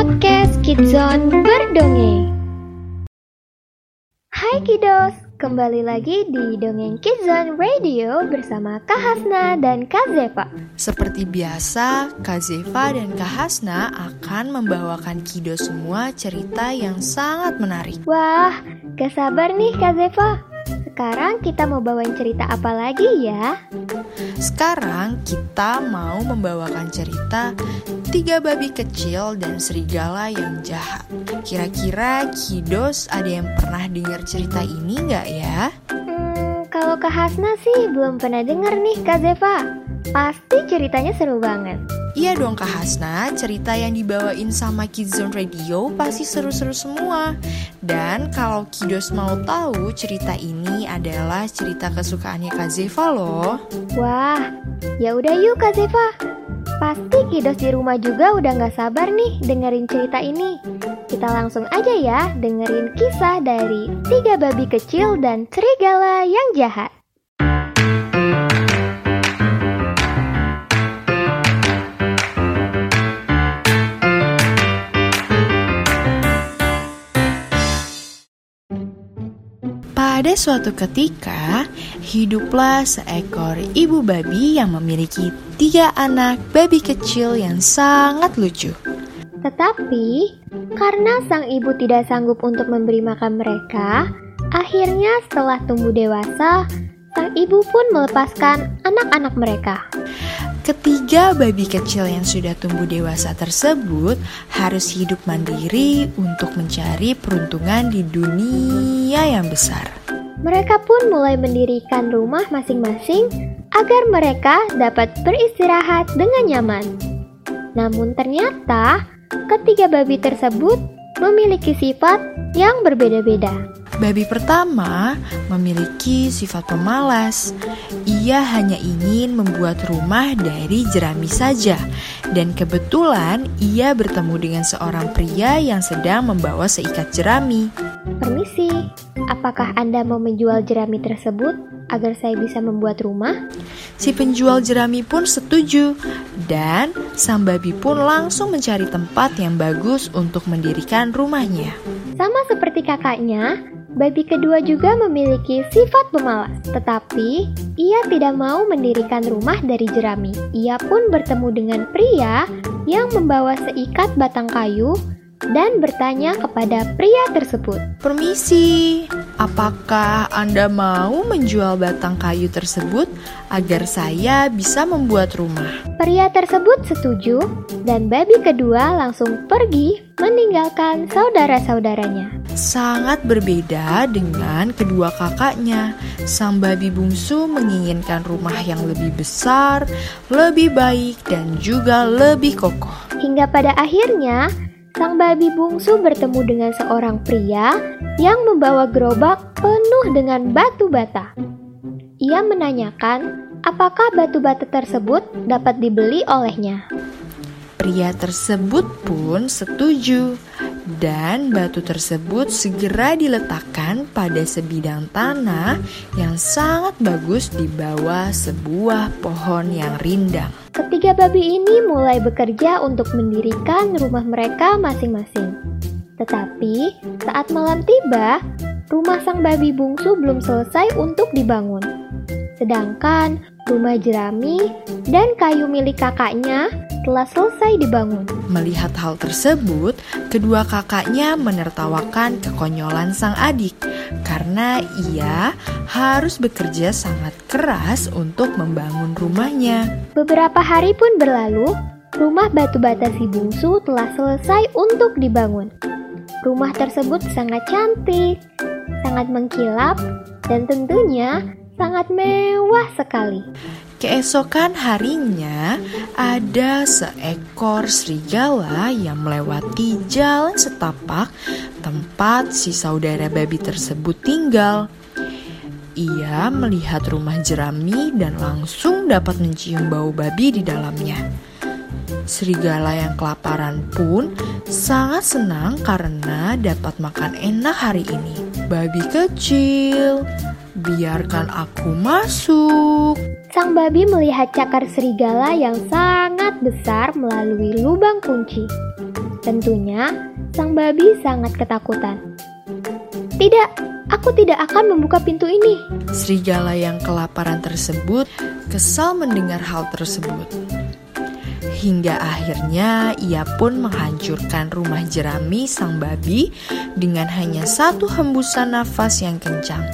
podcast Kidzone Berdongeng. Hai Kidos, kembali lagi di Dongeng Kidzone Radio bersama Kak Hasna dan Kak Zepa. Seperti biasa, Kak Zeva dan Kak Hasna akan membawakan Kido semua cerita yang sangat menarik. Wah, gak sabar nih Kak Zeva. Sekarang kita mau bawain cerita apa lagi ya? Sekarang kita mau membawakan cerita Tiga Babi Kecil dan Serigala yang Jahat. Kira-kira Kidos ada yang pernah dengar cerita ini nggak ya? Hmm, kalau Kak Hasna sih belum pernah denger nih Kak Zeva. Pasti ceritanya seru banget. Iya dong Kak Hasna, cerita yang dibawain sama Kidzone Radio pasti seru-seru semua. Dan kalau Kidos mau tahu, cerita ini adalah cerita kesukaannya Kak Zeva loh. Wah, ya udah yuk Kak Zeva. Pasti Kidos di rumah juga udah gak sabar nih dengerin cerita ini. Kita langsung aja ya dengerin kisah dari tiga babi kecil dan serigala yang jahat. Pada suatu ketika, hiduplah seekor ibu babi yang memiliki tiga anak babi kecil yang sangat lucu. Tetapi, karena sang ibu tidak sanggup untuk memberi makan mereka, akhirnya setelah tumbuh dewasa, sang ibu pun melepaskan anak-anak mereka. Ketiga babi kecil yang sudah tumbuh dewasa tersebut harus hidup mandiri untuk mencari peruntungan di dunia yang besar. Mereka pun mulai mendirikan rumah masing-masing agar mereka dapat beristirahat dengan nyaman. Namun ternyata ketiga babi tersebut memiliki sifat yang berbeda-beda. Babi pertama memiliki sifat pemalas. Ia hanya ingin membuat rumah dari jerami saja, dan kebetulan ia bertemu dengan seorang pria yang sedang membawa seikat jerami. Permisi, apakah Anda mau menjual jerami tersebut agar saya bisa membuat rumah? Si penjual jerami pun setuju, dan sang babi pun langsung mencari tempat yang bagus untuk mendirikan rumahnya. Sama seperti kakaknya, babi kedua juga memiliki sifat pemalas, tetapi ia tidak mau mendirikan rumah dari jerami. Ia pun bertemu dengan pria yang membawa seikat batang kayu dan bertanya kepada pria tersebut. Permisi, apakah Anda mau menjual batang kayu tersebut agar saya bisa membuat rumah? Pria tersebut setuju dan babi kedua langsung pergi meninggalkan saudara-saudaranya. Sangat berbeda dengan kedua kakaknya. Sang babi bungsu menginginkan rumah yang lebih besar, lebih baik, dan juga lebih kokoh. Hingga pada akhirnya, sang babi bungsu bertemu dengan seorang pria yang membawa gerobak penuh dengan batu bata. Ia menanyakan apakah batu bata tersebut dapat dibeli olehnya. Pria tersebut pun setuju, dan batu tersebut segera diletakkan pada sebidang tanah yang sangat bagus di bawah sebuah pohon yang rindang. Ketiga babi ini mulai bekerja untuk mendirikan rumah mereka masing-masing. Tetapi saat malam tiba, rumah sang babi bungsu belum selesai untuk dibangun. Sedangkan rumah jerami dan kayu milik kakaknya telah selesai dibangun. Melihat hal tersebut, kedua kakaknya menertawakan kekonyolan sang adik karena ia harus bekerja sangat keras untuk membangun rumahnya. Beberapa hari pun berlalu, rumah batu bata si bungsu telah selesai untuk dibangun. Rumah tersebut sangat cantik, sangat mengkilap, dan tentunya sangat mewah sekali. Keesokan harinya, ada seekor serigala yang melewati jalan setapak tempat si saudara babi tersebut tinggal. Ia melihat rumah jerami dan langsung dapat mencium bau babi di dalamnya. Serigala yang kelaparan pun sangat senang karena dapat makan enak hari ini. Babi kecil, biarkan aku masuk. Sang babi melihat cakar serigala yang sangat besar melalui lubang kunci. Tentunya, sang babi sangat ketakutan. Tidak, aku tidak akan membuka pintu ini. Serigala yang kelaparan tersebut kesal mendengar hal tersebut. Hingga akhirnya ia pun menghancurkan rumah jerami sang babi dengan hanya satu hembusan nafas yang kencang.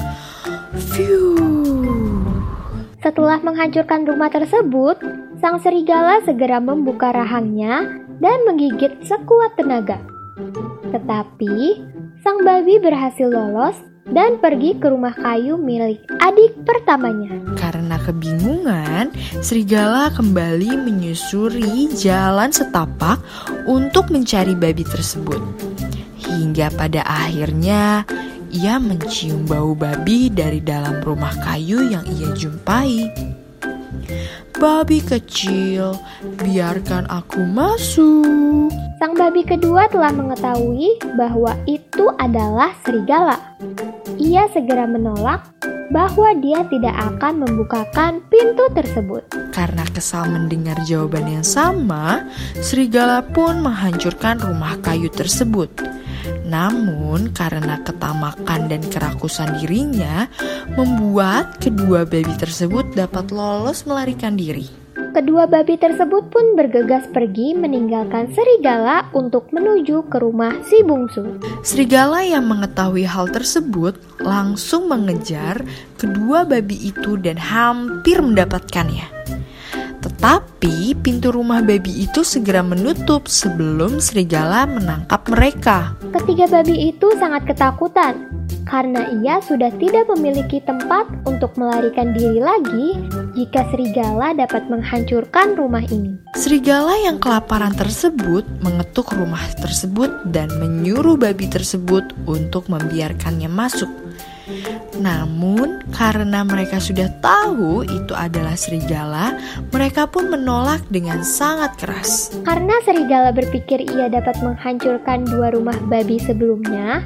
Setelah menghancurkan rumah tersebut, sang serigala segera membuka rahangnya dan menggigit sekuat tenaga. Tetapi, sang babi berhasil lolos dan pergi ke rumah kayu milik adik pertamanya. Karena kebingungan, serigala kembali menyusuri jalan setapak untuk mencari babi tersebut. Hingga pada akhirnya ia mencium bau babi dari dalam rumah kayu yang ia jumpai. Babi kecil, biarkan aku masuk. Sang babi kedua telah mengetahui bahwa itu adalah serigala. Ia segera menolak bahwa dia tidak akan membukakan pintu tersebut. Karena kesal mendengar jawaban yang sama, serigala pun menghancurkan rumah kayu tersebut. Namun, karena ketamakan dan kerakusan dirinya, membuat kedua babi tersebut dapat lolos melarikan diri. Kedua babi tersebut pun bergegas pergi meninggalkan serigala untuk menuju ke rumah si bungsu. Serigala yang mengetahui hal tersebut langsung mengejar kedua babi itu dan hampir mendapatkannya. Tetapi pintu rumah babi itu segera menutup sebelum serigala menangkap mereka. Ketiga babi itu sangat ketakutan karena ia sudah tidak memiliki tempat untuk melarikan diri lagi jika serigala dapat menghancurkan rumah ini. Serigala yang kelaparan tersebut mengetuk rumah tersebut dan menyuruh babi tersebut untuk membiarkannya masuk. Namun, karena mereka sudah tahu itu adalah serigala, mereka pun menolak dengan sangat keras. Karena serigala berpikir ia dapat menghancurkan dua rumah babi sebelumnya,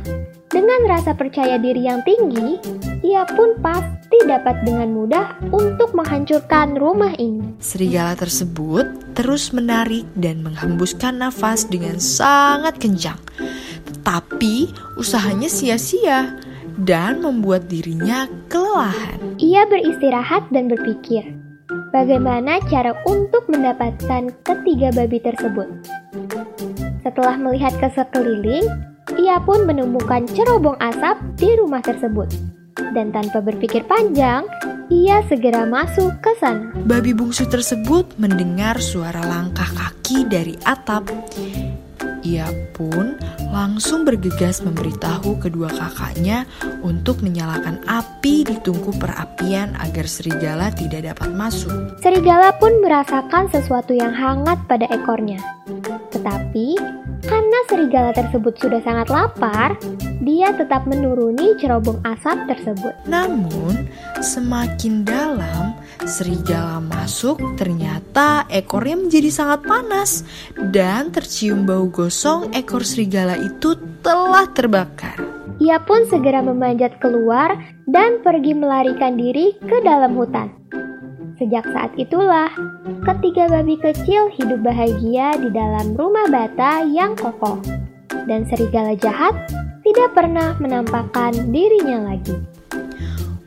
dengan rasa percaya diri yang tinggi, ia pun pasti dapat dengan mudah untuk menghancurkan rumah ini. Serigala tersebut terus menarik dan menghembuskan nafas dengan sangat kencang. Tetapi usahanya sia-sia dan membuat dirinya kelelahan. Ia beristirahat dan berpikir, bagaimana cara untuk mendapatkan ketiga babi tersebut. Setelah melihat ke sekeliling, ia pun menemukan cerobong asap di rumah tersebut. Dan tanpa berpikir panjang, ia segera masuk ke sana. Babi bungsu tersebut mendengar suara langkah kaki dari atap. Ia pun langsung bergegas memberitahu kedua kakaknya untuk menyalakan api di tungku perapian agar serigala tidak dapat masuk. Serigala pun merasakan sesuatu yang hangat pada ekornya. Tetapi karena serigala tersebut sudah sangat lapar, dia tetap menuruni cerobong asap tersebut. Namun, semakin dalam serigala masuk, ternyata ekornya menjadi sangat panas dan tercium bau gosong ekor serigala itu telah terbakar. Ia pun segera memanjat keluar dan pergi melarikan diri ke dalam hutan. Sejak saat itulah, ketiga babi kecil hidup bahagia di dalam rumah bata yang kokoh. Dan serigala jahat tidak pernah menampakkan dirinya lagi.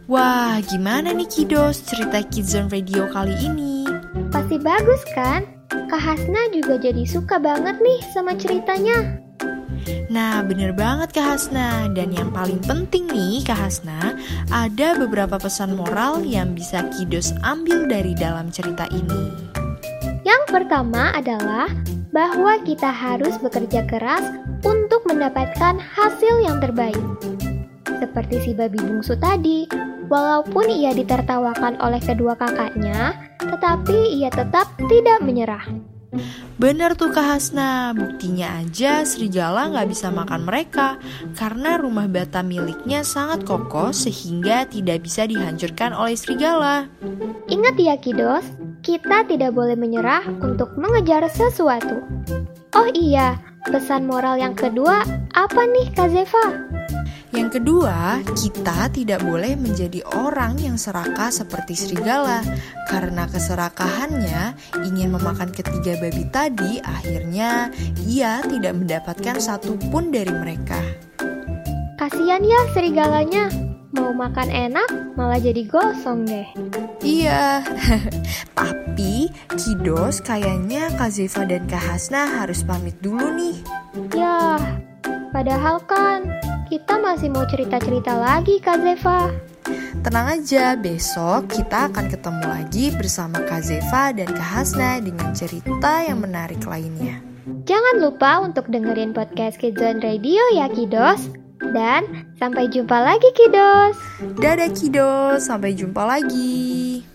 Wah, gimana nih Kidos cerita Kidzone Radio kali ini? Pasti bagus kan? Kak Hasna juga jadi suka banget nih sama ceritanya. Nah, bener banget Kak Hasna. Dan yang paling penting nih Kak Hasna, ada beberapa pesan moral yang bisa Kidos ambil dari dalam cerita ini. Yang pertama adalah bahwa kita harus bekerja keras untuk mendapatkan hasil yang terbaik. Seperti si babi bungsu tadi, walaupun ia ditertawakan oleh kedua kakaknya, tetapi ia tetap tidak menyerah. Bener tuh Kak Hasna, buktinya aja serigala nggak bisa makan mereka karena rumah bata miliknya sangat kokoh sehingga tidak bisa dihancurkan oleh serigala. Ingat ya Kidos, kita tidak boleh menyerah untuk mengejar sesuatu. Oh iya, pesan moral yang kedua apa nih Kak Zeva? Yang kedua, kita tidak boleh menjadi orang yang serakah seperti serigala karena keserakahannya ingin memakan ketiga babi tadi, akhirnya ia tidak mendapatkan satu pun dari mereka. Kasian ya serigalanya, mau makan enak malah jadi gosong deh. Iya, tapi Kidos kayaknya Kak Zeva dan Kak Hasna harus pamit dulu nih. Ya, padahal kan kita masih mau cerita-cerita lagi Kak Zeva. Tenang aja, besok kita akan ketemu lagi bersama Kak Zeva dan Kak Hasna dengan cerita yang menarik lainnya. Jangan lupa untuk dengerin podcast Kidzone Radio ya Kidos. Dan sampai jumpa lagi Kidos. Dadah Kidos, sampai jumpa lagi.